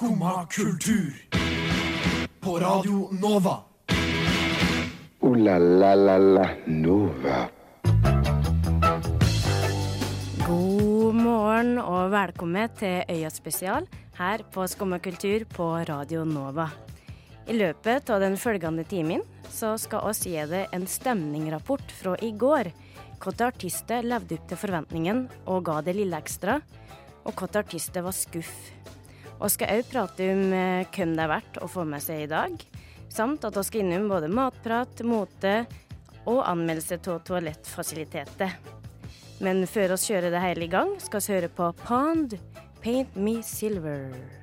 Skumma kultur. På Radio Nova. O-la-la-la-la Nova. God morgen og velkommen til Øya spesial her på Skumma kultur på Radio Nova. I løpet av den følgende timen så skal oss gi deg en stemningrapport fra i går. Hvilke artister levde opp til forventningen og ga det lille ekstra, og hvilke artister var skuff. Og skal òg prate om eh, hvem det er verdt å få med seg i dag, samt at vi skal innom både matprat, mote og anmeldelse av toalettfasiliteter. Men før oss kjører det hele i gang, skal vi høre på Pond, Paint Me Silver.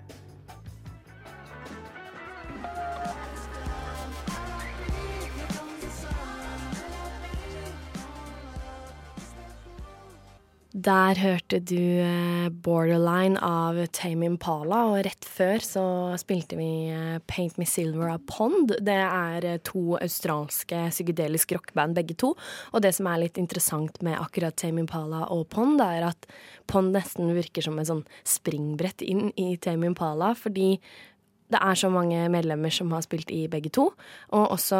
Der hørte du eh, Borderline av Tame Impala, og rett før så spilte vi eh, Paint Me Silver av Pond. Det er eh, to australske psykedelisk rockband begge to. Og det som er litt interessant med akkurat Tame Impala og Pond, er at Pond nesten virker som en sånn springbrett inn i Tame Impala, fordi det er så mange medlemmer som har spilt i begge to. Og også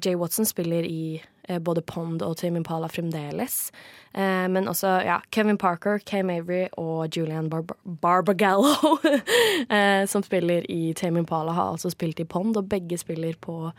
Jay Watson spiller i både Pond og Tame Impala fremdeles. Eh, men også ja, Kevin Parker, Kay Mavery og Julian Bar Barbagallo, eh, som spiller i Tame Impala, har altså spilt i Pond, og begge spiller på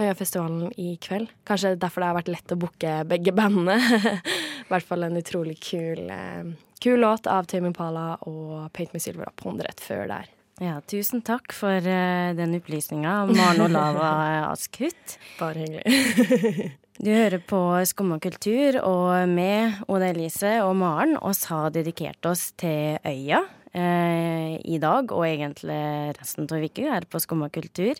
Øyafestivalen i kveld. Kanskje derfor det har vært lett å booke begge bandene. I hvert fall en utrolig kul, eh, kul låt av Tame Impala og Paint Me Silver og Pond rett før der. Ja, tusen takk for uh, den opplysninga, Maren Olava Askhutt. Bare hyggelig. Du hører på Skumma kultur, og vi, Oda Elise og Maren, oss har dedikert oss til øya eh, i dag, og egentlig resten av uka her på Skumma kultur.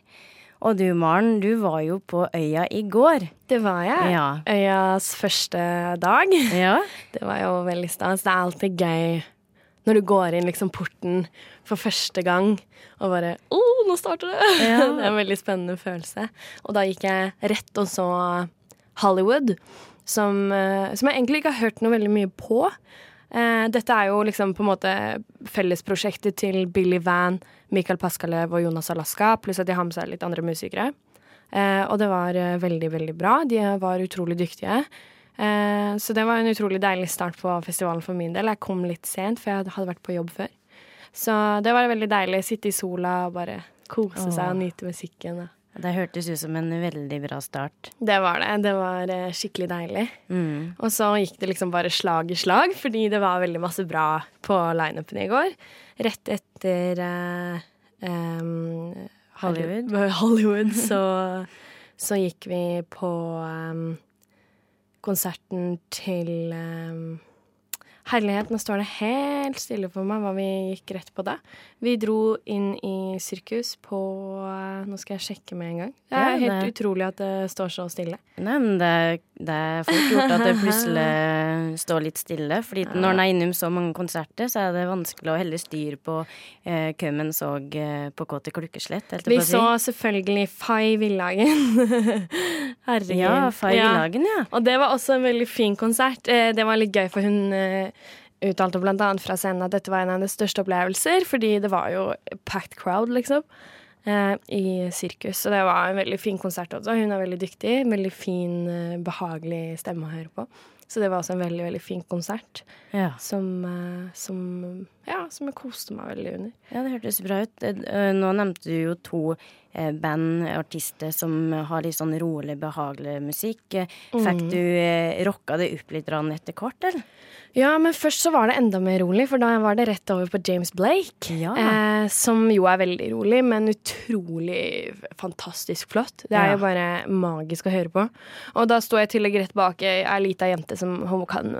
Og du, Maren, du var jo på øya i går. Det var jeg. Ja. Øyas første dag. Ja. Det var jo veldig stas. Det er alltid gøy når du går inn liksom porten for første gang og bare Å, oh, nå starter det! Ja. det er en veldig spennende følelse. Og da gikk jeg rett og så Hollywood, som, eh, som jeg egentlig ikke har hørt noe veldig mye på. Eh, dette er jo liksom på en måte fellesprosjektet til Billy Van, Michael Paskalev og Jonas Alaska, pluss at de har med seg litt andre musikere. Eh, og det var veldig, veldig bra. De var utrolig dyktige. Så det var en utrolig deilig start på festivalen for min del. Jeg kom litt sent, for jeg hadde vært på jobb før. Så det var veldig deilig. Sitte i sola og bare kose seg og nyte musikken. Det hørtes ut som en veldig bra start. Det var det. Det var eh, skikkelig deilig. Mm. Og så gikk det liksom bare slag i slag, fordi det var veldig masse bra på lineupen i går. Rett etter eh, um, Hollywood. Hollywood så, så gikk vi på um, konserten til em, Herlighet, nå står det helt stille for meg hva vi gikk rett på da. Vi dro inn i sirkus på eh, Nå skal jeg sjekke med en gang. Det er Ja, helt det- utrolig at det står så stille. Nei, men det, det er fort gjort at det plutselig står litt stille. Fordi når en er innom så mange konserter, så er det vanskelig å holde styr på eh, hvem en så eh, på Kåte Klukkeslett. Vi så selvfølgelig Fay Villagen. Herregud. Ja, Fay Villagen, ja. Og det var også en veldig fin konsert. Eh, Det var litt gøy, for hun uttalte annet fra scenen at dette var en av hennes største opplevelser, fordi det var jo packed crowd, liksom, eh, i sirkus. Så det var en veldig fin konsert også. Hun er veldig dyktig. Veldig fin, eh, behagelig stemme å høre på. Så det var også en veldig, veldig fin konsert ja. som, eh, som Ja, som jeg koste meg veldig under. Ja, det hørtes bra ut. Eh, eh, Nå nevnte du jo to eh, band, artister, som har litt sånn rolig, behagelig musikk. Fikk du eh, rocka det opp litt etter hvert, eller? Ja, men først så var det enda mer rolig, for da var det rett over på James Blake. Ja. Eh, som jo er veldig rolig, men utrolig fantastisk flott. Det er Ja. jo bare magisk å høre på. Og da sto jeg i tillegg rett bak ei lita jente som hun kan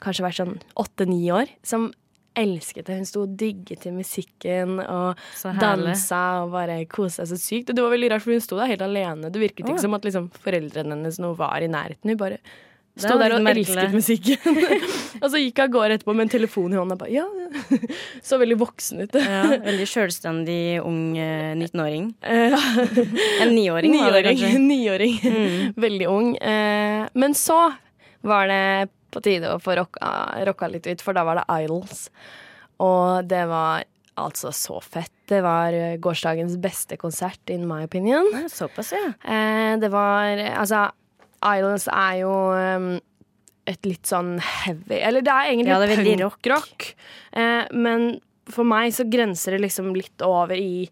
kanskje være sånn åtte-ni år, som elsket det. Hun sto og digget til musikken og dansa og bare kosa seg så sykt. Og det var veldig rart, for hun sto der helt alene. Det virket Å. ikke som at liksom, foreldrene hennes nå var i nærheten. Hun bare sto der og merkelig. elsket musikken. og så gikk hun av gårde etterpå med en telefon i hånda. Bare, ja. Så veldig voksen ut. Ja, veldig sjølstendig ung eh, 19-åring. Eh, En niåring, var det Niåring. Mm. Veldig ung. Eh, men så var det på tide å få rocka, rocka litt ut, for da var det Idols. Og det var altså så fett. Det var eh, gårsdagens beste konsert, in my opinion. Såpass, ja. Eh, det var Altså, Idols er jo um, et litt sånn heavy Eller det er egentlig Ja, det er punk rock, rock. Eh, men for meg så grenser det liksom litt over i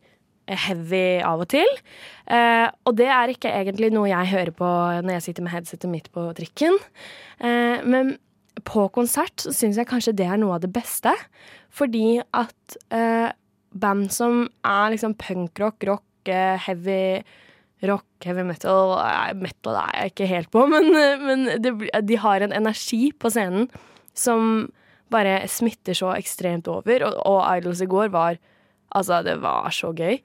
heavy av og til. Eh, og det er ikke egentlig noe jeg hører på når jeg sitter med headsetet mitt på trikken. Eh, men på konsert så syns jeg kanskje det er noe av det beste. Fordi at eh, band som er liksom punkrock, rock, eh, heavy rock, heavy metal eh, Metal er jeg ikke helt på, men, men det, de har en energi på scenen som bare smitter så ekstremt over. Og, og Idols i går var Altså, det var så gøy.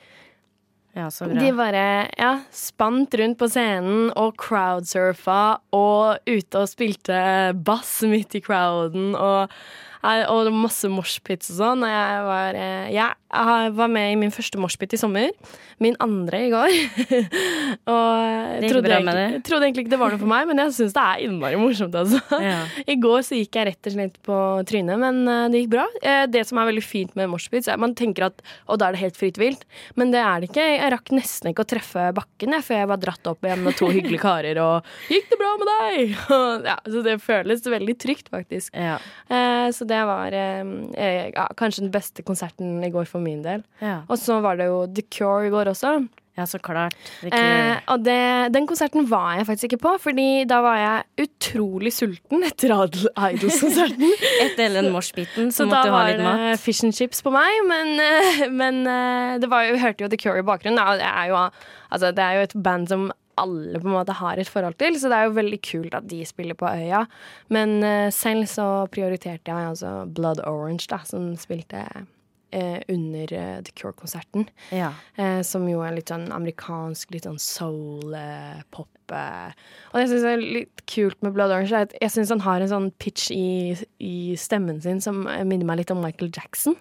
Ja, så bra. De bare ja, spant rundt på scenen og crowdsurfa og ute og spilte bass midt i crowden og, og masse moshpits og sånn. Og jeg var, eh, jeg var med i min første moshpit i sommer. Min andre i går. og trodde bra egentlig, det? trodde egentlig ikke det var noe for meg, men jeg syns det er innmari morsomt, altså. Ja. I går så gikk jeg rett og slett på trynet, men eh, det gikk bra. Eh, det som er veldig fint med moshpits, er at man tenker at og da er det helt fritt vilt, men det er det ikke. Jeg rakk nesten ikke å treffe bakken jeg, før jeg var dratt opp igjen med to hyggelige karer og 'Gikk det bra med deg?' Ja, så det føles veldig trygt, faktisk. Ja. Eh, så det var ja, kanskje den beste konserten i går for min del. Ja. Og så var det jo The Cure i går også. ja, så klart. Eh, og det, den konserten var jeg faktisk ikke på, Fordi da var jeg utrolig sulten etter Idol- Idols-konserten. Etter den moshpiten så Så da måtte du ha var det fish and chips på meg, men, eh, men eh, det var jo, vi hørte jo The Cure i bakgrunnen. Det er, jo, altså, det er jo et band som alle på en måte har et forhold til, så det er jo veldig kult at de spiller på øya. Men eh, selv så prioriterte jeg altså Blood Orange, da, som spilte under eh, The Cure-konserten. Ja. Eh, som jo er litt sånn amerikansk, litt sånn soul, eh, pop. Eh. Og det jeg syns er litt kult med Blood Orange, er at jeg syns han har en sånn pitch i, i stemmen sin som minner meg litt om Michael Jackson.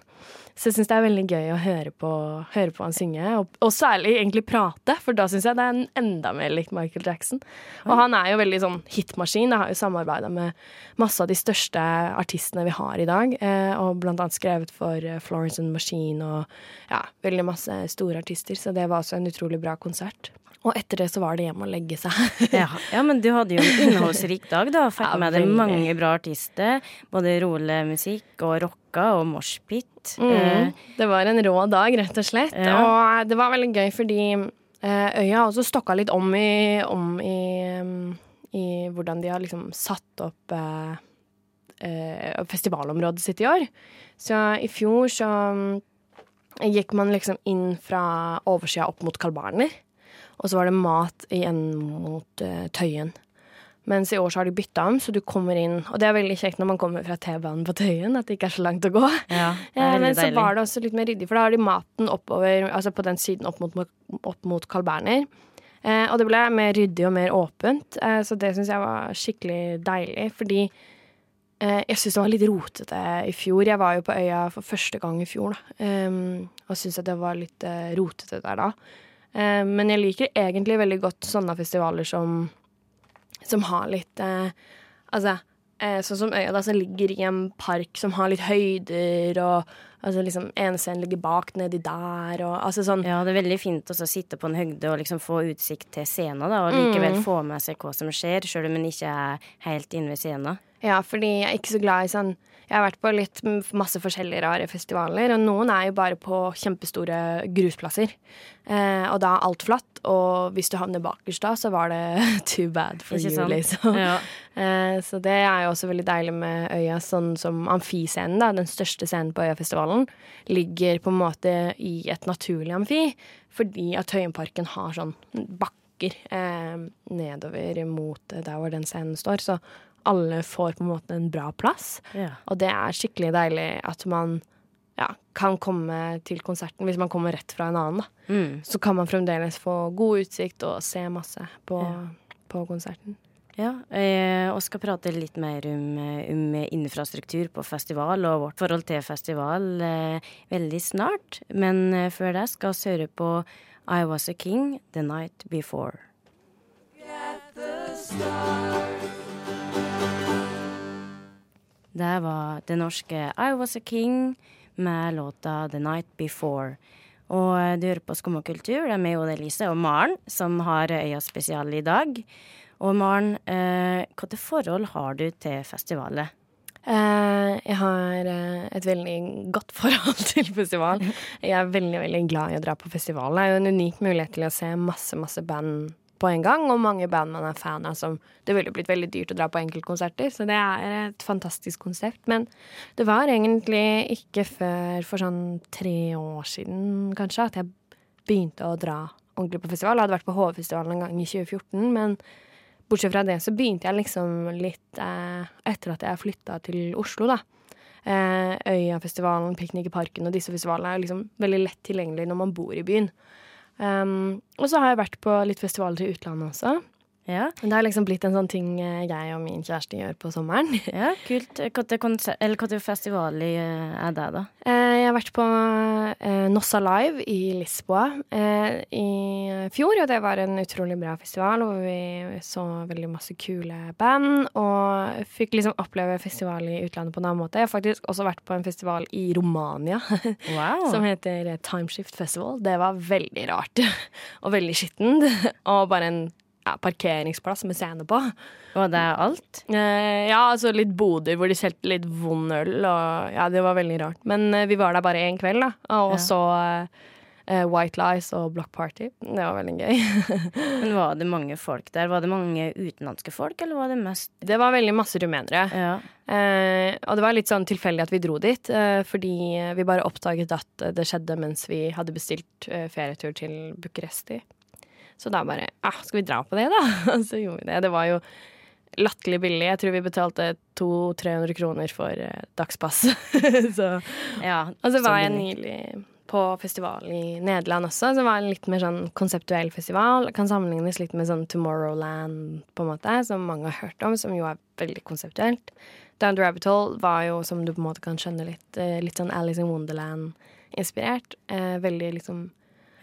Så jeg syns det er veldig gøy å høre på, høre på han synge, og, og særlig egentlig prate, for da syns jeg det er en enda mer likt Michael Jackson. Og han er jo veldig sånn hitmaskin. Jeg har jo samarbeida med masse av de største artistene vi har i dag, eh, og blant annet skrevet for eh, Florence and Machine og ja, veldig masse store artister, så det var også en utrolig bra konsert. Og etter det så var det hjem og legge seg. Ja. ja, men du hadde jo en innholdsrik dag, da. Fikk Ja, med deg mange bra artister. Både rolig musikk og rocka og moshpit. Mm. Eh, Det var en rå dag, rett og slett. Ja. Og det var veldig gøy fordi eh, øya også stokka litt om i, om i, i hvordan de har liksom satt opp eh, eh, festivalområdet sitt i år. Så i fjor så gikk man liksom inn fra oversida opp mot Carl. Og så var det mat igjen mot uh, Tøyen. Mens i år så har de bytta om, så du kommer inn Og det er veldig kjekt når man kommer fra T-banen på Tøyen, at det ikke er så langt å gå. ja, men så deilig. var det også litt mer ryddig, for da har de maten oppover, altså på den siden opp mot, opp mot Carl Berner. Eh, og det ble mer ryddig og mer åpent, eh, så det syns jeg var skikkelig deilig. Fordi eh, jeg syns det var litt rotete i fjor. Jeg var jo på øya for første gang i fjor, da. Um, og syns at det var litt eh, rotete der da. Eh, men jeg liker egentlig veldig godt sånne festivaler som, som har litt eh, Altså eh, sånn som øya da, som ligger i en park som har litt høyder, og altså liksom ene scenen ligger bak nedi der, og altså sånn Ja, det er veldig fint å sitte på en høgde og liksom få utsikt til scenen, da, og likevel Mm. få med seg hva som skjer, sjøl om en ikke er helt inne ved scenen. Ja, fordi jeg er ikke så glad i sånn Jeg har vært på litt masse forskjellige rare festivaler, og noen er jo bare på kjempestore grusplasser. Eh, og da er alt flatt, og hvis du havner bakerst da, så var det too bad for Ikke you, liksom. Ja. Eh, så det er jo også veldig deilig med øya, sånn som amfiscenen, da, den største scenen på Øyafestivalen, ligger på en måte i et naturlig amfi, fordi at Tøyenparken har sånn bakker eh, nedover mot der hvor den scenen står, så alle får på en måte en bra plass. Ja. Og det er skikkelig deilig at man ja, kan komme til konserten hvis man kommer rett fra en annen. Da. Mm. Så kan man fremdeles få god utsikt og se masse på, Ja. på konserten. Ja, eh, og skal prate litt mer om, eh, om infrastruktur på festival og vårt forhold til festival eh, veldig snart. Men før det skal vi høre på I Was A King The Night Before. Det var det norske I Was A King med låta 'The Night Before'. Og eh, du hører på Skum og kultur. Det er meg, Odd Elise og Maren som har Øya spesial i dag. Og Maren, eh, hvilket forhold har du til festivalet? Eh, jeg har eh, et veldig godt forhold til festival. Jeg er veldig veldig glad i å dra på festival. Det er jo en unik mulighet til å se masse masse band på en gang, og mange band man er fan av som Det ville blitt veldig dyrt å dra på enkeltkonserter, så det er et fantastisk konsept. Men det var egentlig ikke før for sånn tre år siden, kanskje, at jeg begynte å dra ordentlig på festival. Jeg hadde vært på HV-festivalen en gang i 2014, men bortsett fra det så begynte jeg liksom litt eh, etter at jeg flytta til Oslo, da. Eh, Øyafestivalen, Piknik i parken og disse festivalene er liksom veldig lett tilgjengelig når man bor i byen. Um, og så har jeg vært på litt festivaler i utlandet også. Ja, Det har liksom blitt en sånn ting eh, jeg og min kjæreste gjør på sommeren. ja kult. Hvilken festival eh, er det, da? Eh, jeg har vært på eh, Nossa Live i Lisboa eh, i fjor, og det var en utrolig bra festival hvor vi så veldig masse kule band og fikk liksom oppleve festival i utlandet på en annen måte. Jeg har faktisk også vært på en festival i Romania Wow. som heter Timeshift Festival. Det var veldig rart og veldig skittent og bare en ja, parkeringsplass med scene på. Var det alt? Eh, ja, altså litt boder hvor de solgte litt vond øl, og ja, det var veldig rart. Men eh, vi var der bare én kveld, da, og Ja. så eh, eh, White Lies og Block Party. Det var veldig gøy. Men var det mange folk der? Var det mange utenlandske folk, eller var det mest det var veldig masse rumenere. Ja. Eh, og det var litt sånn tilfeldig at vi dro dit, eh, fordi vi bare oppdaget at det skjedde mens vi hadde bestilt ferietur til Bucuresti. Så da bare ah, skal vi dra på det, da? Så gjorde vi det. Det var jo latterlig billig. Jeg tror vi betalte 200-300 kroner for eh, dagspass. så ja Og så så var jeg nylig på festival i Nederland også, som var en litt mer sånn konseptuell festival. Kan sammenlignes litt med sånn Tomorrowland, på en måte, som mange har hørt om, som jo er veldig konseptuelt. Down the Rabbit Hole var jo, som du på en måte kan skjønne, litt, eh, litt sånn Alice in Wonderland-inspirert. Eh, veldig liksom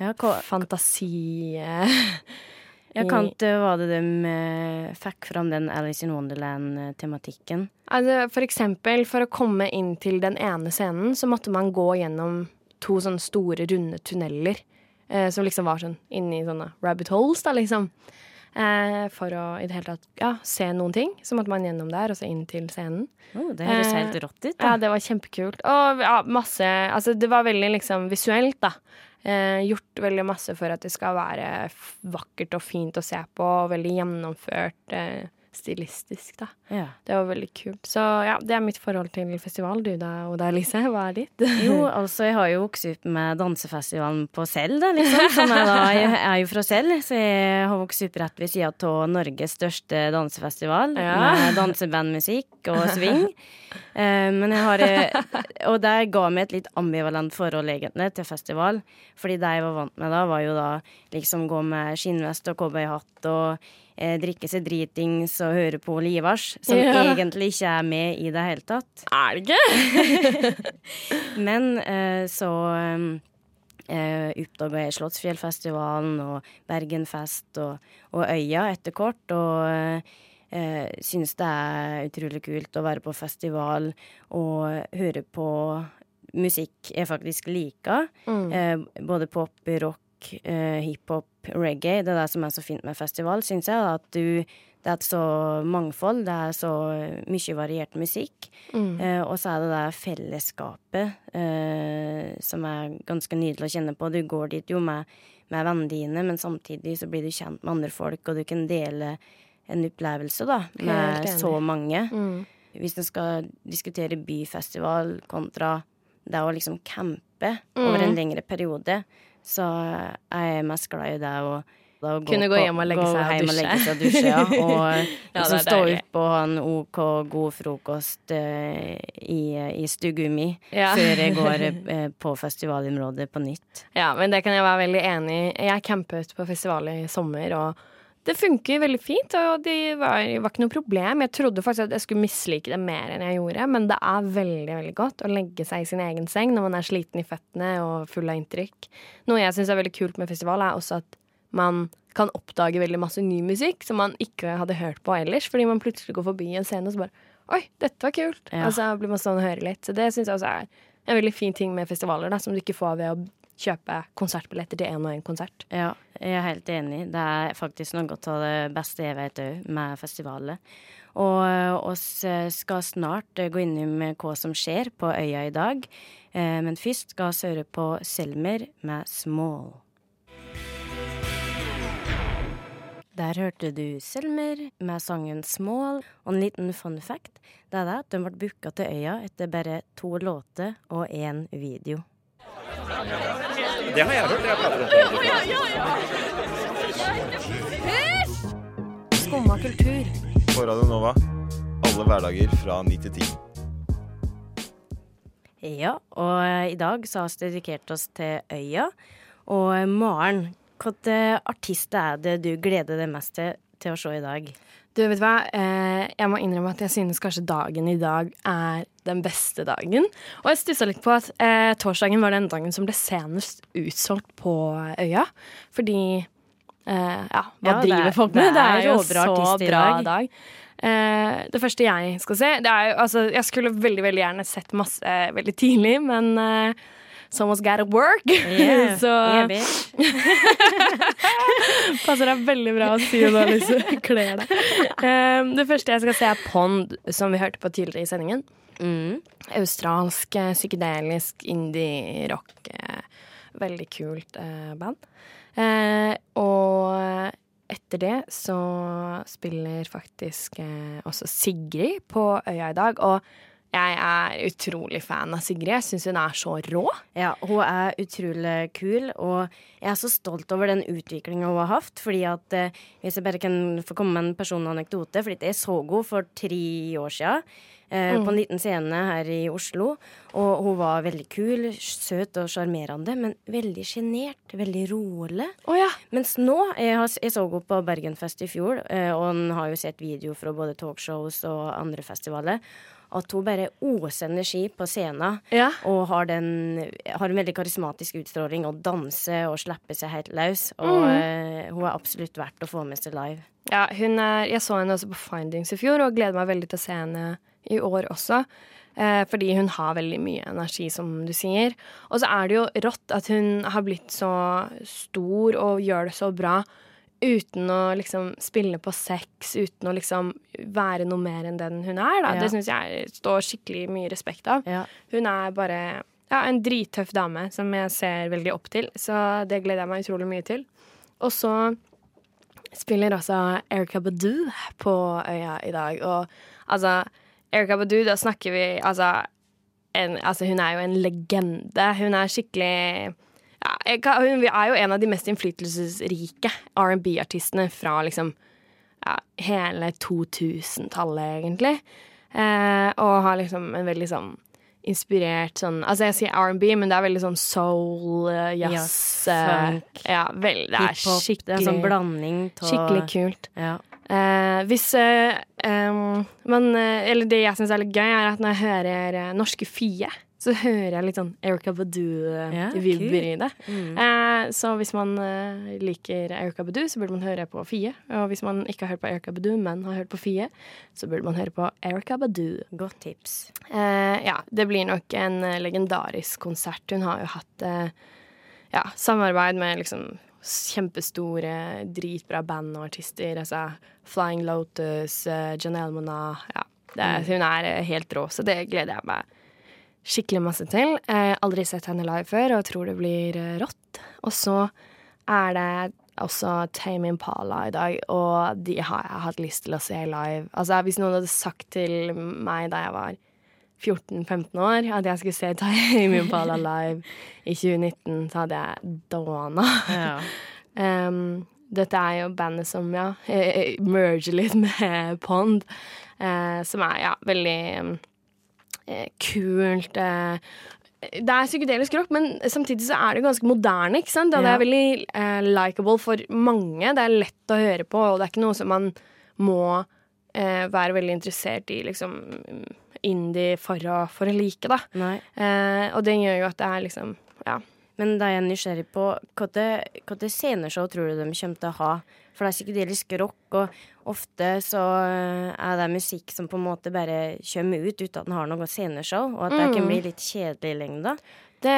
Ja, fantasi eh, ja, Kant var det de eh, fikk fram den Alice in Wonderland-tematikken? Altså, for eksempel, for å komme inn til den ene scenen, så måtte man gå gjennom to sånne store, runde tunneler. Eh, som liksom var sånn inni sånne rabbit holes, da, liksom. Eh, for å i det hele tatt ja, se noen ting. Så måtte man gjennom der, og så inn til scenen. Oh, det høres Eh, helt rått ut. Ja, det var kjempekult. Og ja, masse Altså, det var veldig liksom visuelt, da. Eh, gjort veldig masse for at det skal være vakkert og fint å se på, og veldig gjennomført eh, stilistisk, da. Ja. Det var veldig kult. Så ja, det er mitt forhold til festival. Du da, Oda Elise, hva er ditt? Jo, altså, jeg har jo vokst opp med dansefestivalen på Sel, da, liksom. Som jeg da jeg er jo fra Sel, så jeg har vokst opp rett ved sida av Norges største dansefestival. Ja. Med dansebandmusikk og swing. Eh, men jeg har eh, Og det ga meg et litt ambivalent forhold, egentlig, til festival. Fordi det jeg var vant med da, var jo da liksom gå med skinnvest og cowboyhatt og eh, drikke seg dritings og høre på Olivars, som Ja. egentlig ikke er med i det hele tatt. Er det ikke? Men eh, så eh, oppdaga jeg Slottsfjellfestivalen og Bergenfest og, og Øya etter kort. Og eh, synes det er utrolig kult å være på festival og høre på musikk jeg faktisk liker. Eh, både pop, rock, eh, hiphop, reggae. Det er det som er så fint med festival, syns jeg. At du det er et så mangfold, det er så mye variert musikk. Eh, og så er det det fellesskapet eh, som er ganske nydelig å kjenne på. Du går dit jo med, med vennene dine, men samtidig så blir du kjent med andre folk, og du kan dele en opplevelse da, med så mange. Mm. Hvis en skal diskutere byfestival kontra det å liksom campe Mm. over en lengre periode, så jeg er mest glad i det å Kunne gå hjem og legge gå seg og dusje. og dusje. Ja, og Ja, liksom stå opp og ha en OK god frokost uh, i, i stua Ja. før jeg går uh, på festivalområdet på nytt. Ja, men det kan jeg være veldig enig i. Jeg campet på festival i sommer, og det funker veldig fint. Og det var, var ikke noe problem. Jeg trodde faktisk at jeg skulle mislike det mer enn jeg gjorde, men det er veldig veldig godt å legge seg i sin egen seng når man er sliten i føttene og full av inntrykk. Noe jeg syns er veldig kult med festival, er også at man kan oppdage veldig masse ny musikk som man ikke hadde hørt på ellers, fordi man plutselig går forbi en scene og så bare Oi, dette var kult! Ja. Og så blir man stående og høre litt. Så det syns jeg også er en veldig fin ting med festivaler, da, som du ikke får ved å kjøpe konsertbilletter til én og én konsert. Ja, jeg er helt enig. Det er faktisk noe av det beste jeg vet òg, med festivalet. Og eh, oss eh, skal snart gå inn i hva som skjer på øya i dag. Men først skal vi høre på Selmer med 'Small'. Der hørte du Selmer med sangen 'Small'. Og en liten fun fact det er at den ble booka til øya etter bare to låter og én video. Det har jeg hørt. Jeg prater om Skumma kultur. På Radio Nova. Alle hverdager fra ni til ti. Ja, og i dag så har vi dedikert oss til øya. Og Maren, hvilken artist er det du gleder deg mest til, til å se i dag? Du, vet hva? Eh, jeg må innrømme at jeg synes kanskje dagen i dag er den beste dagen. Og jeg stussa litt på at eh, torsdagen var den dagen som ble senest utsolgt på øya. Fordi eh, ja, hva Ja, driver er- folk med? det Det er er jo så bra dag. Eh, det første jeg skal se det er jo, altså, Jeg skulle veldig veldig gjerne sett masse eh, veldig tidlig, men uh, someone's gotta work. Yeah, så yeah, passer deg veldig bra å si det du kler deg. Um, det første jeg skal se, er Pond, som vi hørte på tidligere i sendingen. Mm. Australsk, eh, psykedelisk, indie-rock. eh, Veldig kult eh, band. Eh, og etter det så spiller faktisk eh, også Sigrid på Øya i dag. Og jeg er utrolig fan av Sigrid. Jeg syns hun er så rå. Ja, hun er utrolig kul, og jeg er så stolt over den utviklinga hun har hatt. Fordi at eh, Hvis jeg bare kan få komme med en personlig anekdote, fordi jeg så henne for tre år siden. Eh, På en liten scene her i Oslo. Og hun var veldig kul, søt og sjarmerende, men veldig sjenert. Veldig rolig. Oh, ja. Mens nå Jeg, har, jeg så henne på Bergenfest i fjor, eh, og hun har jo sett video fra både talkshows og andre festivaler. At hun bare oser energi på scenen. Ja. Og har, den, har en veldig karismatisk utstråling og danser og slipper seg helt løs. Og eh, hun er absolutt verdt å få med seg live. Ja, hun er, jeg så henne også på Findings i fjor, og gleder meg veldig til å se henne i år også. Eh, fordi hun har veldig mye energi, som du sier. Og så er det jo rått at hun har blitt så stor og gjør det så bra uten å liksom spille på sex, uten å liksom være noe mer enn den hun er. Da. Ja. Det syns jeg står skikkelig mye respekt av. Ja. Hun er bare ja, en drittøff dame som jeg ser veldig opp til, så det gleder jeg meg utrolig mye til. Og så spiller også Erika Badu på øya i dag. Og altså, Erika Badu, da snakker vi altså, en, altså Hun er jo en legende. Hun er skikkelig ja, kan- Hun er jo en av de mest innflytelsesrike R&B-artistene fra liksom ja, hele 2000-tallet, egentlig. Eh, og har liksom en veldig sånn inspirert sånn Altså, jeg sier R&B, men det er veldig sånn soul, eh, jazz yes, eh, funk, Ja, vel, det er skikkelig Det er sånn blanding av Skikkelig kult. Ja. Eh, hvis eh, um, man eh, Eller det jeg syns er litt gøy, er at når jeg hører norske Fie, så hører jeg litt sånn Erica Ja, Badu-vibber i det. Mm. Eh, så hvis man eh, liker Erica Badu, så burde man høre på Fie. Og hvis man ikke har hørt på Erica Badu, men har hørt på Fie, så burde man høre på Erica Badu. Godt tips. Eh, ja, det blir nok en eh, legendarisk konsert. Hun har jo hatt eh, ja, samarbeid med liksom kjempestore, dritbra band og artister. Altså Flying Lotus, eh, Janelle Mona ja, det, er- Hun er eh, helt rå, så det gleder jeg meg skikkelig masse til. Eh, aldri sett henne live før og tror det blir eh, rått. Og så er det også Tame Impala i dag, og de har jeg hatt lyst til å se live. Altså, hvis noen hadde sagt til meg da jeg var 14-15 år at jeg skulle se Tame Impala live i 2019, så hadde jeg dåna. Ja. Um, dette er jo bandet som ja, merger litt med Pond, uh, som er ja, veldig kult. Eh, det er psykedelisk rock, men samtidig så er det ganske moderne. ikke sant? Og det er veldig eh, likeable for mange. Det er lett å høre på, og det er ikke noe som man må eh, være veldig interessert i liksom indie for å, for å like, da. Eh, og det gjør jo at det er liksom Ja. Men da er jeg nysgjerrig på hvilke sceneshow tror du de kommer til å ha? For det er psykedelisk rock, og ofte så eh, er det musikk som på en måte bare kommer ut uten at den har noe sceneshow, og at det kan Mm. bli litt kjedelig i lengda. Det,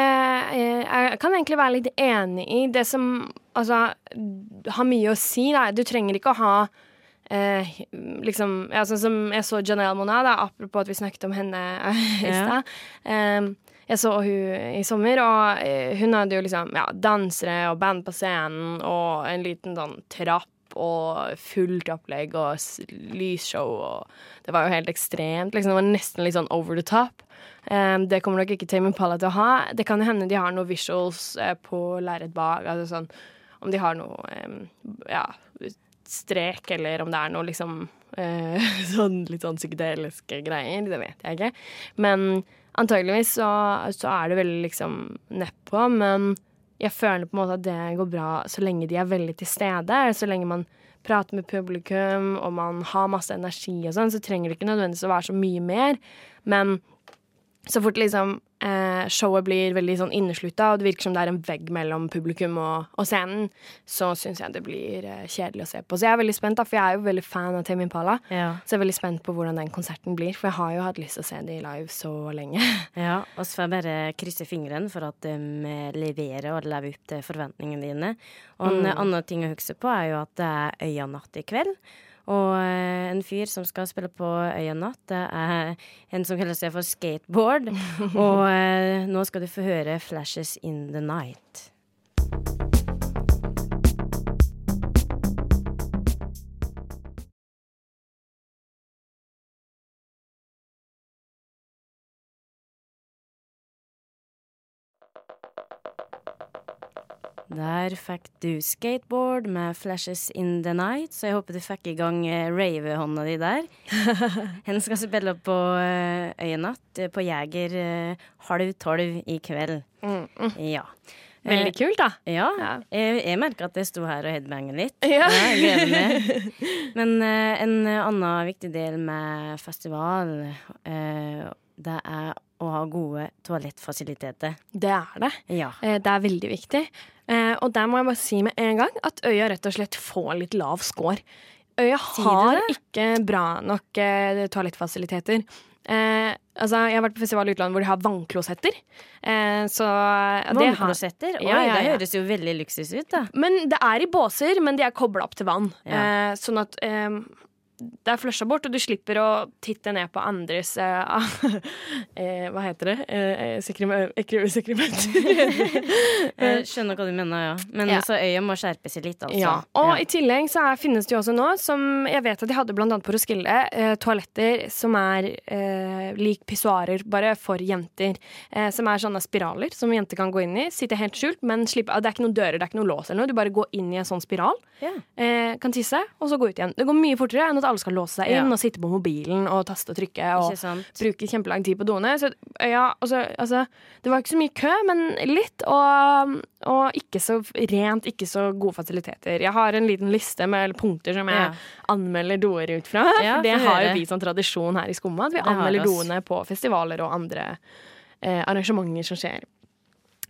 eh, jeg kan egentlig være litt enig i det som altså, har mye å si. Da. Du trenger ikke å ha eh, liksom ja, Sånn som jeg så Janelle Monat, da, apropos at vi snakket om henne i Ja. Eh, jeg så hun i sommer, og eh, hun hadde jo liksom ja, dansere og band på scenen og en liten sånn trapp og fullt opplegg og lysshow og Det var jo helt ekstremt. Liksom, det var nesten litt sånn over the top. Um, det kommer nok ikke Tame Impala til å ha. Det kan hende de har noen visuals eh, på lerret bak. Altså sånn, om de har noe um, ja, strek, eller om det er noe liksom uh, sånn litt sånn psykedeliske greier. Det vet jeg ikke. Men antageligvis så, så er det veldig liksom nedpå. Men jeg føler på en måte at det går bra så lenge de er veldig til stede. Så lenge man prater med publikum og man har masse energi og sånn, så trenger det ikke nødvendigvis å være så mye mer. Men så fort liksom eh, showet blir veldig sånn inneslutta, og det virker som det er en vegg mellom publikum og, og scenen, så syns jeg det blir eh, kjedelig å se på. Så jeg er veldig spent, da, for jeg er jo veldig fan av Tame Impala. Ja. Så jeg er veldig spent på hvordan den konserten blir, for jeg har jo hatt lyst til å se de live så lenge. Ja, og så får jeg bare krysse fingrene for at de eh, leverer og lever opp til forventningene dine. Og en Mm. annen ting å huske på er jo at det er Øyanatt i kveld. Og eh, en fyr som skal spille på Øyanatt, det er en som kaller seg for Skateboard. og eh, nå skal du få høre 'Flashes in the Night'. Der fikk du skateboard med 'Flashes in the Night', så jeg håper du fikk i gang eh, ravehånda di der. Hen skal spille på eh, Øyenatt eh, på Jeger eh, halv tolv i kveld. Ja. Veldig kult, da. Ja. Ja. Jeg, jeg merker at jeg sto her og headbanger litt. Ja. meg. Men en annen viktig del med festival, det er å ha gode toalettfasiliteter. Det er det. Ja. Eh, Det er veldig viktig. Eh, Og der må jeg bare si med en gang at Øya rett og slett får litt lav score. Øya har ikke bra nok eh, toalettfasiliteter. Eh, altså, jeg har vært på festival i utlandet hvor de har vannklosetter. Eh, så har- Vannklosetter? Oi, Ja, ja, det høres jo veldig luksus ut, da. Men det er i båser, men de er kobla opp til vann. Ja. Eh, sånn at det er flusha bort, og du slipper å titte ned på andres eh, eh, Hva heter det? Eh, sekremen- Jeg skjønner hva du mener, ja. Men Ja. så øyet må skjerpe seg litt, altså. Ja, og Ja. i tillegg så er, finnes det jo også nå, som jeg vet at de hadde blant annet på Roskilde, eh, toaletter som er eh, lik pissoarer, bare for jenter. Eh, som er sånne spiraler som jenter kan gå inn i. Sitte helt skjult, men slippe, det er ikke noen dører, det er ikke noe lås eller noe. Du bare går inn i en sånn spiral, Ja. eh, kan tisse, og så gå ut igjen. Det går mye fortere enn at alle skal låse seg inn Ja. og sitte på mobilen og taste og trykke. Og bruke kjempelang tid på doene. Så ja, altså, altså Det var ikke så mye kø, men litt. Og, og ikke så rent, ikke så gode fasiliteter. Jeg har en liten liste med punkter som jeg Ja. anmelder doer ut fra. For det har jo vi som tradisjon her i Skumma, at vi Det anmelder doene på festivaler og andre eh, arrangementer som skjer.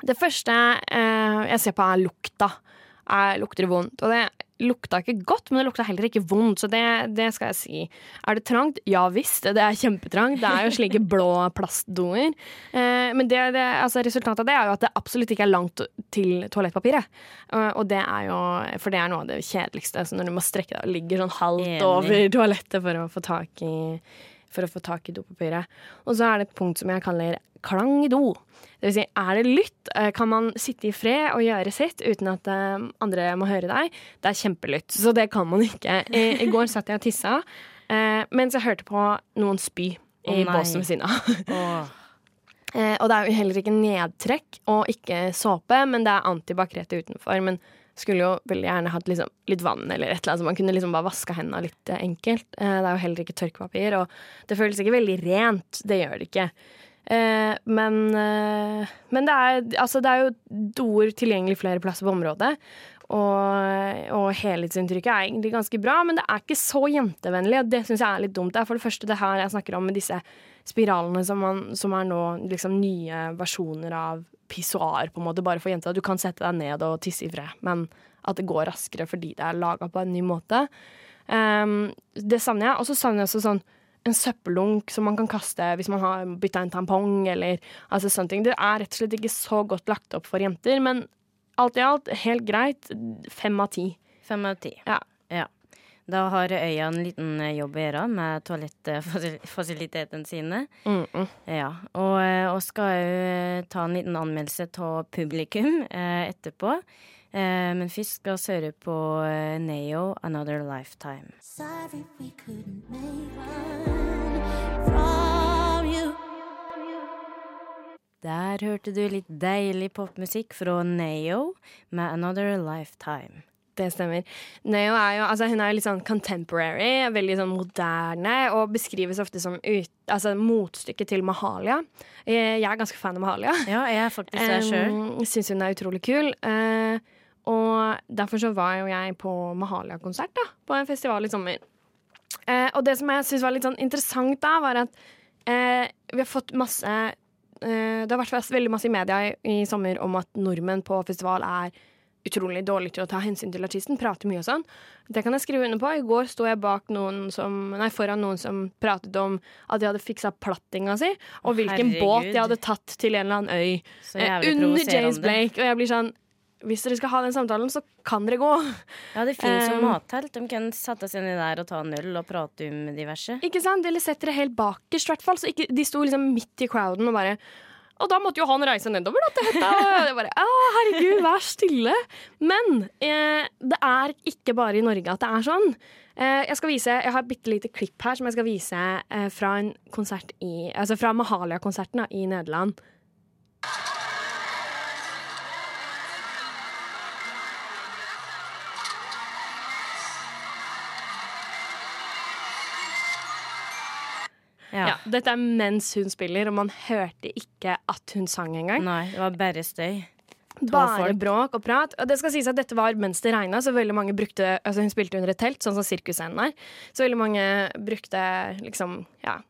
Det første eh, jeg ser på, er lukta. Er, lukter det vondt? Og det lukta ikke godt, men det lukta heller ikke vondt, så det, det skal jeg si. Er det trangt? Ja visst, det er kjempetrangt. Det er jo slike blå plastdoer. Eh, men det, det, altså resultatet av det er jo at det absolutt ikke er langt til toalettpapiret. Eh, og det er jo For det er noe av det kjedeligste. Så når du må strekke deg og ligger sånn halvt over toalettet for å få tak i for å få tak i dopapiret. Og så er det et punkt som jeg kaller klang do. Det vil si, er det lytt? Eh, Kan man sitte i fred og gjøre sitt uten at eh, andre må høre deg? Det er kjempelytt, så det kan man ikke. I, i går satt jeg og tissa eh, mens jeg hørte på noen spy i oh, båsen ved siden av. Eh, og det er jo heller ikke nedtrekk og ikke såpe, men det er antibac rett utenfor. Men skulle jo veldig gjerne hatt liksom, litt vann eller et eller annet, så man kunne liksom bare vaska hendene litt enkelt. Eh, det er jo heller ikke tørkepapir, og det føles ikke veldig rent. Det gjør det ikke. Eh, men men det, er, altså, det er jo doer tilgjengelig flere plasser på området. Og, og helhetsinntrykket er egentlig ganske bra, men det er ikke så jentevennlig, og det syns jeg er litt dumt. Det er for det første det her jeg snakker om med disse spiralene som, man, som er nå liksom nye versjoner av pissoar, på en måte, bare for jenter. Du kan sette deg ned og tisse i fred, men at det går raskere fordi det er laga på en ny måte. Um, det savner jeg. Og så savner jeg også sånn en søppeldunk som man kan kaste hvis man har bytta en tampong, eller altså sånne ting. Det er rett og slett ikke så godt lagt opp for jenter, men alt i alt helt greit. Fem av ti. Fem av ti. Ja. ja. Da har øya en liten eh, jobb å gjøre med toalettfasilitetene sine. Mm -mm. Ja, og, eh, og skal jo ta en liten anmeldelse av publikum eh, etterpå. Eh, men først skal vi høre på eh, Neo 'Another Lifetime'. Sorry we couldn't make one from you. Der hørte du litt deilig popmusikk fra Neo med 'Another Lifetime'. Det stemmer. Neo er jo, altså hun er litt sånn contemporary, veldig sånn moderne, og beskrives ofte som ut, altså motstykket til Mahalia. Jeg jeg er ganske fan av Mahalia. Ja, jeg er faktisk det sjøl. Um, Syns hun er utrolig kul. Eh, og derfor så var jo jeg på Mahalia-konsert da, på en festival i sommer. Eh, og det som jeg syns var litt sånn interessant da, var at eh, vi har fått masse eh, Det har vært veldig masse i media i, i sommer om at nordmenn på festival er utrolig dårlig til å ta hensyn til artisten, prater mye og sånn. Det kan jeg skrive under på. I går sto jeg bak noen som, nei, foran noen som pratet om at de hadde fiksa plattinga si, og hvilken Herregud. båt de hadde tatt til en eller annen øy eh, under James. Blake. Og jeg blir sånn Hvis dere skal ha den samtalen, så kan dere gå. Ja, det finnes jo Um, mattelt. De kan sette seg ned der og ta en øl og prate om diverse. Ikke sant? Eller sett dere helt bakerst, i hvert fall. Så ikke, de sto liksom midt i crowden og bare og da måtte jo han reise nedover da, til hytta. Og bare, «Å, herregud, vær stille. Men eh, det er ikke bare i Norge at det er sånn. Eh, jeg skal vise, jeg har et bitte lite klipp her som jeg skal vise eh, fra en konsert i, altså fra Mahalia-konserten i Nederland. Ja. Dette er mens hun spiller, og man hørte ikke at hun sang engang. Nei, det var bare støy. Bare bråk og prat. Og det skal sies at dette var mens det regna, så veldig mange brukte Altså hun spilte under et telt, sånn som sirkusscenen er. Så veldig mange brukte liksom ja,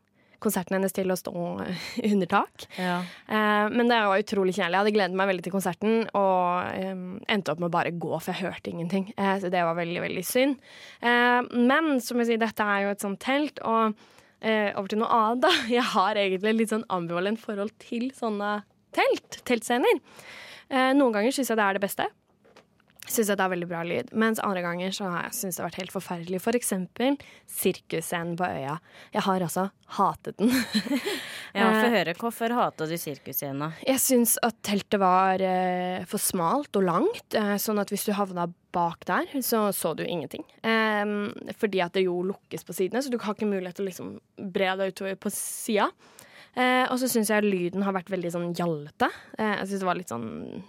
konserten hennes til å stå under tak. Ja. Eh, men det var utrolig kjærlig. Jeg hadde gledet meg veldig til konserten og eh, endte opp med å bare gå, for jeg hørte ingenting. Eh, så det var veldig, veldig synd. Eh, men som jeg sier, dette er jo et sånt telt, og eh, over til noe annet, da. Jeg har egentlig litt sånn ambivalent forhold til sånne telt, teltscener. Eh, noen ganger syns jeg det er det beste. Syns jeg det er veldig bra lyd. Mens andre ganger så har jeg syntes det har vært helt forferdelig. For eksempel sirkusscenen på øya. Jeg har altså hatet den. Ja, Eh, Få høre. Hvorfor hater du sirkusscena? Jeg syns at teltet var eh, for smalt og langt, eh, sånn at hvis du havna bak der, så så du ingenting. Eh, fordi at det jo lukkes på sidene, så du har ikke mulighet til å liksom bre deg utover på sida. Eh, og så syns jeg lyden har vært veldig sånn gjallete. Eh, jeg syns det var litt sånn,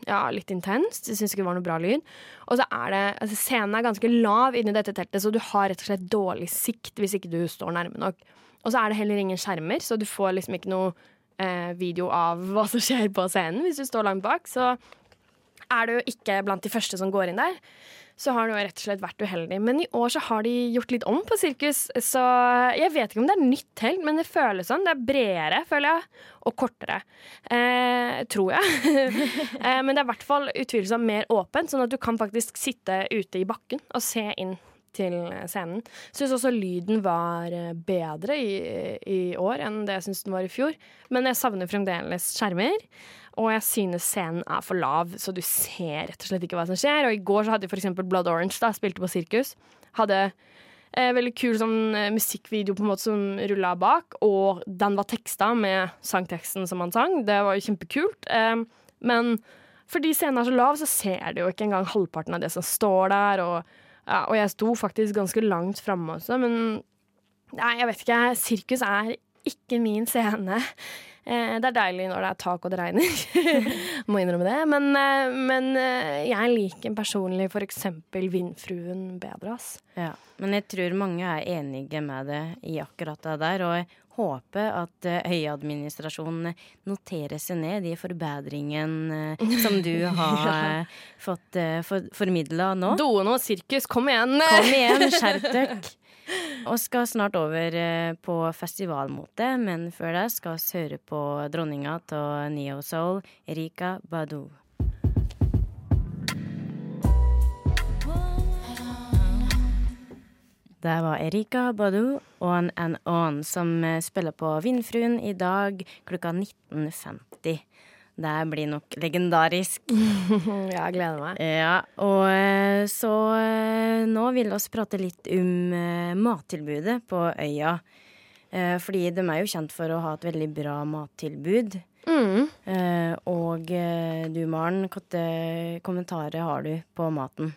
ja, litt intenst. Jeg syns ikke det var noe bra lyd. Og så er det, altså Scenen er ganske lav inni dette teltet, så du har rett og slett dårlig sikt hvis ikke du står nærme nok. Og så er det heller ingen skjermer, så du får liksom ikke noe eh, video av hva som skjer på scenen hvis du står langt bak. Så er du ikke blant de første som går inn der, så har du jo rett og slett vært uheldig. Men i år så har de gjort litt om på sirkus, så jeg vet ikke om det er nytt telt, men det føles sånn. Det er bredere, føler jeg, og kortere. Eh, tror jeg. eh, men det er i hvert fall utvilsomt mer åpent, sånn at du kan faktisk sitte ute i bakken og se inn til scenen. Syns også lyden var eh, bedre i, i år enn det jeg syns den var i fjor. Men jeg savner fremdeles skjermer. Og jeg synes scenen er for lav, så du ser rett og slett ikke hva som skjer. Og i går så hadde for eksempel Blood Orange, da, spilte på sirkus. Hadde eh, veldig kul sånn eh, musikkvideo på en måte som rulla bak, og den var teksta med sangteksten som han sang. Det var jo kjempekult. Eh, men fordi scenen er så lav, så ser du jo ikke engang halvparten av det som står der. Og, ja, og jeg sto faktisk ganske langt framme også, men Nei, jeg vet ikke. Sirkus er ikke min scene. Eh, det er deilig når det er tak og det regner. Må innrømme det. Men, eh, men eh, jeg liker personlig eksempel Vindfruen bedre, ass. Ja. Men jeg tror mange er enige med det i akkurat det der. Og jeg håper at Høyadministrasjonen noterer seg ned de forbedringene som du har fått for, formidla nå. Dono sirkus, kom igjen! Kom igjen, skjerp dere! Og skal snart over eh, på festivalmote, men før det skal vi høre på dronninga av Neo Soul, Erika Badu. Det var Erika Badu og en and On som eh, spiller på Vindfruen i dag klokka 19.50. Det blir nok legendarisk. Jeg gleder meg. Ja, og eh, så eh, nå vil vi prate litt om eh, mattilbudet på øya. Fordi de er jo kjent for å ha et veldig bra mattilbud. Mm. Og du, Maren, hvilke kommentarer har du på maten?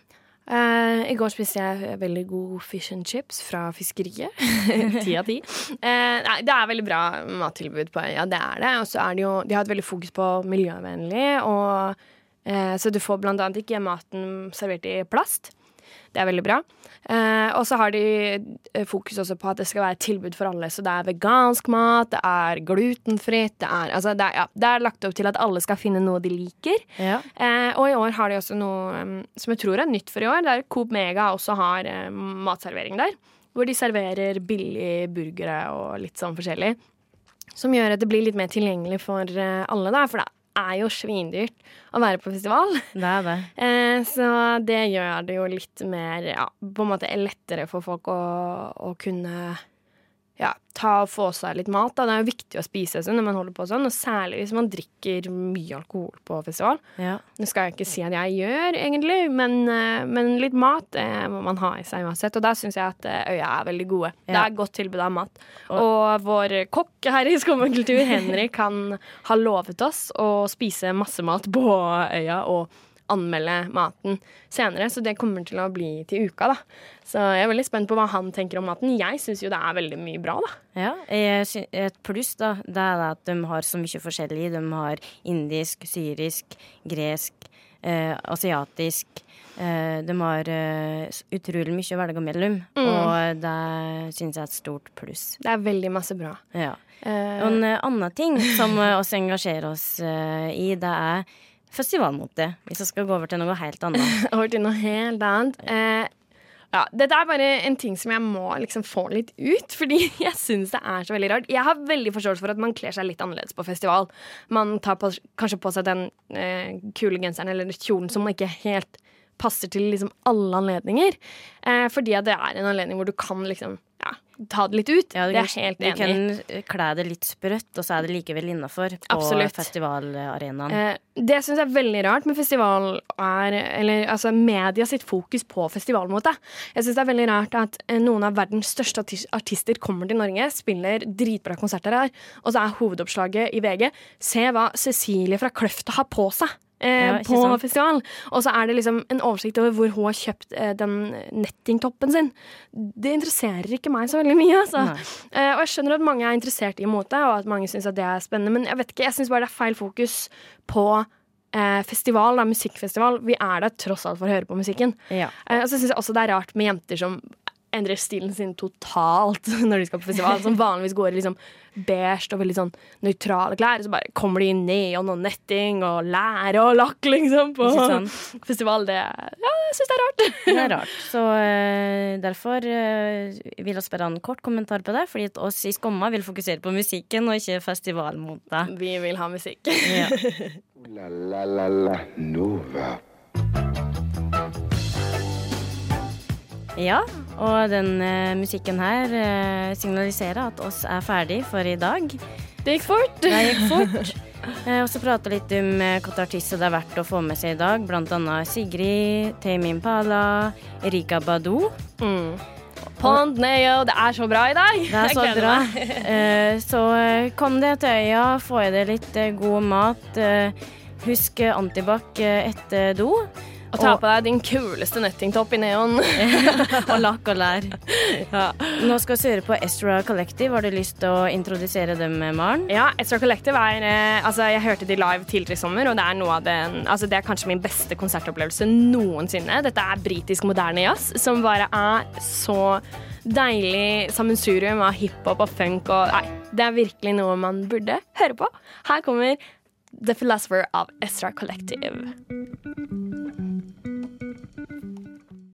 Eh, I går spiste jeg veldig god fish and chips fra fiskeriet. Ti av ti. Uh, nei, det er veldig bra mattilbud på øya, det er det. Og så er det jo De har et veldig fokus på miljøvennlig, og uh, så du får blant annet ikke maten servert i plast. Det er veldig bra. Eh, og så har de eh, fokus også på at det skal være et tilbud for alle. Så det er vegansk mat, det er glutenfritt, det er, altså det er, ja, det er lagt opp til at alle skal finne noe de liker. Ja. Eh, og i år har de også noe um, som jeg tror er nytt for i år. Der Coop Mega også har eh, matservering der. Hvor de serverer billige burgere og litt sånn forskjellig. Som gjør at det blir litt mer tilgjengelig for eh, alle, da. For det er jo svindyrt å være på festival. Det er det. Eh, så det gjør det jo litt mer ja, på en måte lettere for folk å, å kunne ja, ta og få seg litt mat. Da. Det er jo viktig å spise sånn når man holder på sånn, og særlig hvis man drikker mye alkohol på festival. Ja. Det skal jeg ikke si at jeg gjør, egentlig, men, eh, men litt mat det må man ha i seg uansett. Og der syns jeg at eh, Øya er veldig gode. Det er godt tilbud av mat. Og vår kokk her i Skummakultur, Henrik, han har lovet oss å spise masse mat på Øya og anmelde maten senere, så det kommer til å bli til uka, da. Så jeg er veldig spent på hva han tenker om maten. Jeg syns jo det er veldig mye bra, da. Ja, et pluss da, det er at de har så mye forskjellig. De har indisk, syrisk, gresk, eh, asiatisk. Eh, de har eh, utrolig mye å velge mellom, og det syns jeg er et stort pluss. Det er veldig masse bra. Ja. Eh, Og en eh, annen ting som vi engasjerer oss eh, i, det er festivalmote. Hvis jeg skal gå over til noe helt annet. over til noe helt annet. Eh, ja, dette er bare en ting som jeg må liksom få litt ut, fordi jeg syns det er så veldig rart. Jeg har veldig forståelse for at man kler seg litt annerledes på festival. Man tar på, kanskje på seg den eh, kule genseren eller kjolen som ikke helt passer til liksom alle anledninger. Eh, fordi det er en anledning hvor du kan liksom ta det litt ut. Ja, det er helt enig Du kan kle det litt sprøtt, og så er det likevel innafor på festivalarenaen. Eh, det syns jeg er veldig rart med festival er Eller altså media sitt fokus på festivalmåte. Jeg syns det er veldig rart at eh, noen av verdens største artis- artister kommer til Norge, spiller dritbra konserter her, og så er hovedoppslaget i VG Se hva Cecilie fra Kløfta har på seg. Eh, Ja, på sant? festival. Og så er det liksom en oversikt over hvor hun har kjøpt eh, den nettingtoppen sin. Det interesserer ikke meg så veldig mye. Altså. Eh, og jeg skjønner at mange er interessert i mote, og at mange syns det er spennende, men jeg vet ikke, jeg syns bare det er feil fokus på eh, festival, da, musikkfestival. Vi er der tross alt for å høre på musikken. Ja. Eh, og så syns jeg også det er rart med jenter som endrer stilen sin totalt når de skal på festival. Som vanligvis går i liksom beige og veldig sånn nøytrale klær. Så bare kommer de i neon og netting og lære og lakk, liksom, på sant? festival. Det Ja, jeg syns det er rart. Det er rart. Så uh, derfor uh, vil vi spørre en kort kommentar på det. Fordi at oss i Skomma vil fokusere på musikken og ikke festivalmote. Vi vil ha musikk. Ja. La la la la Nova. Ja, og den eh, musikken her eh, signaliserer at oss er ferdig for i dag. Det gikk fort. Det gikk fort. Eh, og så prate litt om eh, hvilke artister det er verdt å få med seg i dag. Blant annet Sigrid, Tame Impala, Erika Badu. Mm. Pond Neo, det er så bra i dag. Det er så bra. Eh, så eh, kom deg til øya, få i deg litt god mat. Husk antibac etter do. Og ta på deg din kuleste nettingtopp i neon. og lakk og lær. Nå skal vi høre på Estra Collective. Har du lyst til å introdusere dem, Maren? Ja, Estra Collective er eh, Altså, jeg hørte de live tidligere i sommer, og det er noe av den Altså, det er kanskje min beste konsertopplevelse noensinne. Dette er britisk moderne jazz, som bare er så deilig sammensurium av hiphop og funk og Nei, det er virkelig noe man burde høre på. Her kommer The Philosopher av Estra Collective.